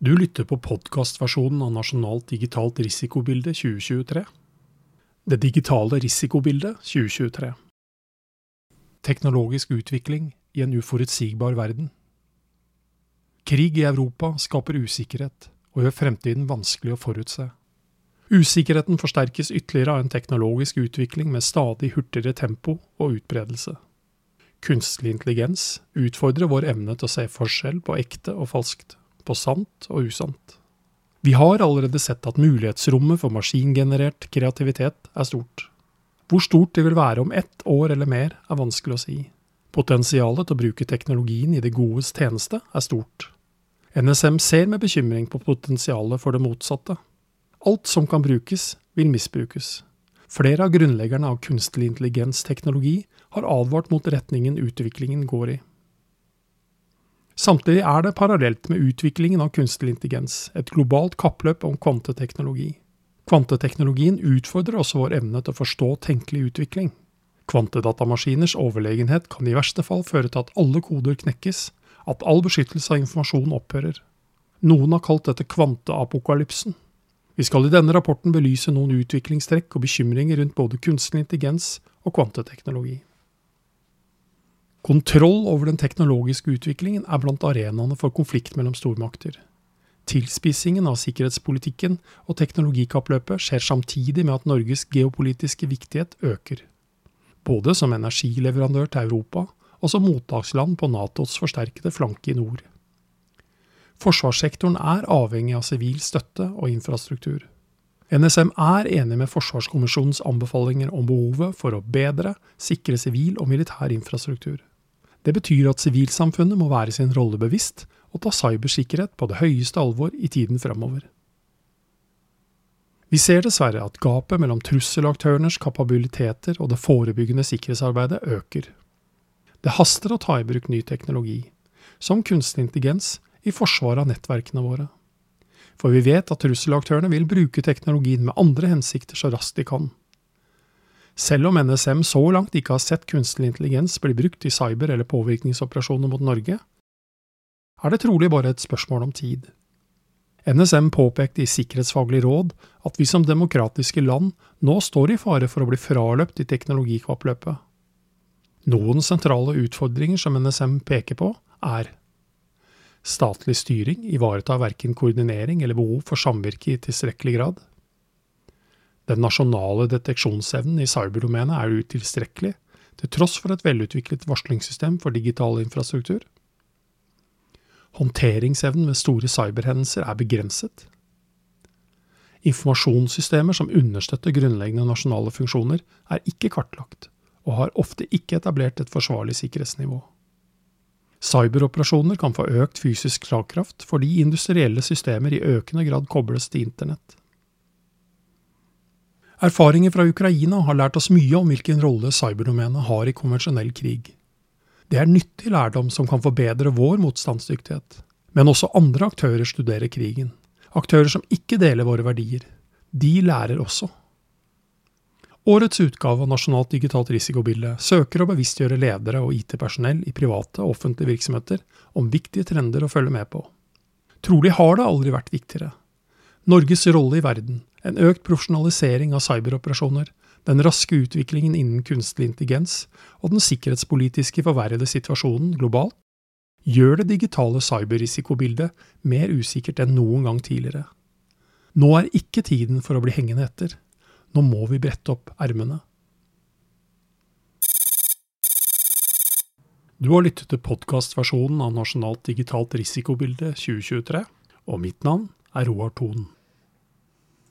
Du lytter på podkastversjonen av Nasjonalt digitalt risikobilde 2023. Det digitale risikobildet 2023. Teknologisk utvikling i en uforutsigbar verden. Krig i Europa skaper usikkerhet og gjør fremtiden vanskelig å forutse. Usikkerheten forsterkes ytterligere av en teknologisk utvikling med stadig hurtigere tempo og utbredelse. Kunstig intelligens utfordrer vår evne til å se forskjell på ekte og falskt på sant og usant. Vi har allerede sett at mulighetsrommet for maskingenerert kreativitet er stort. Hvor stort det vil være om ett år eller mer, er vanskelig å si. Potensialet til å bruke teknologien i det godes tjeneste er stort. NSM ser med bekymring på potensialet for det motsatte. Alt som kan brukes, vil misbrukes. Flere av grunnleggerne av kunstig intelligens-teknologi har advart mot retningen utviklingen går i. Samtidig er det parallelt med utviklingen av kunstig intelligens et globalt kappløp om kvanteteknologi. Kvanteteknologien utfordrer også vår evne til å forstå tenkelig utvikling. Kvantedatamaskiners overlegenhet kan i verste fall føre til at alle koder knekkes, at all beskyttelse av informasjon opphører. Noen har kalt dette kvanteapokalypsen. Vi skal i denne rapporten belyse noen utviklingstrekk og bekymringer rundt både kunstig intelligens og kvanteteknologi. Kontroll over den teknologiske utviklingen er blant arenaene for konflikt mellom stormakter. Tilspissingen av sikkerhetspolitikken og teknologikappløpet skjer samtidig med at Norges geopolitiske viktighet øker. Både som energileverandør til Europa og som mottaksland på Natos forsterkede flanke i nord. Forsvarssektoren er avhengig av sivil støtte og infrastruktur. NSM er enig med Forsvarskommisjonens anbefalinger om behovet for å bedre sikre sivil og militær infrastruktur. Det betyr at sivilsamfunnet må være sin rolle bevisst og ta cybersikkerhet på det høyeste alvor i tiden fremover. Vi ser dessverre at gapet mellom trusselaktørenes kapabiliteter og det forebyggende sikkerhetsarbeidet øker. Det haster å ta i bruk ny teknologi, som kunstig intelligens, i forsvaret av nettverkene våre. For vi vet at trusselaktørene vil bruke teknologien med andre hensikter så raskt de kan. Selv om NSM så langt ikke har sett kunstig intelligens bli brukt i cyber- eller påvirkningsoperasjoner mot Norge, er det trolig bare et spørsmål om tid. NSM påpekte i Sikkerhetsfaglig råd at vi som demokratiske land nå står i fare for å bli fraløpt i teknologikappløpet. Noen sentrale utfordringer som NSM peker på, er Statlig styring ivaretar verken koordinering eller behov for samvirke i tilstrekkelig grad. Den nasjonale deteksjonsevnen i cyberdomenet er utilstrekkelig, til tross for et velutviklet varslingssystem for digital infrastruktur. Håndteringsevnen ved store cyberhendelser er begrenset. Informasjonssystemer som understøtter grunnleggende nasjonale funksjoner, er ikke kartlagt, og har ofte ikke etablert et forsvarlig sikkerhetsnivå. Cyberoperasjoner kan få økt fysisk slagkraft fordi industrielle systemer i økende grad kobles til internett. Erfaringer fra Ukraina har lært oss mye om hvilken rolle cyberdomenet har i konvensjonell krig. Det er nyttig lærdom som kan forbedre vår motstandsdyktighet. Men også andre aktører studerer krigen. Aktører som ikke deler våre verdier. De lærer også. Årets utgave av Nasjonalt digitalt risikobilde søker å bevisstgjøre ledere og IT-personell i private og offentlige virksomheter om viktige trender å følge med på. Trolig har det aldri vært viktigere. Norges rolle i verden, en økt profesjonalisering av cyberoperasjoner, den raske utviklingen innen kunstig intelligens og den sikkerhetspolitiske forverrede situasjonen globalt gjør det digitale cyberrisikobildet mer usikkert enn noen gang tidligere. Nå er ikke tiden for å bli hengende etter. Nå må vi brette opp ermene. Du har lyttet til podkastversjonen av Nasjonalt digitalt risikobilde 2023, og mitt navn er Roar Thon.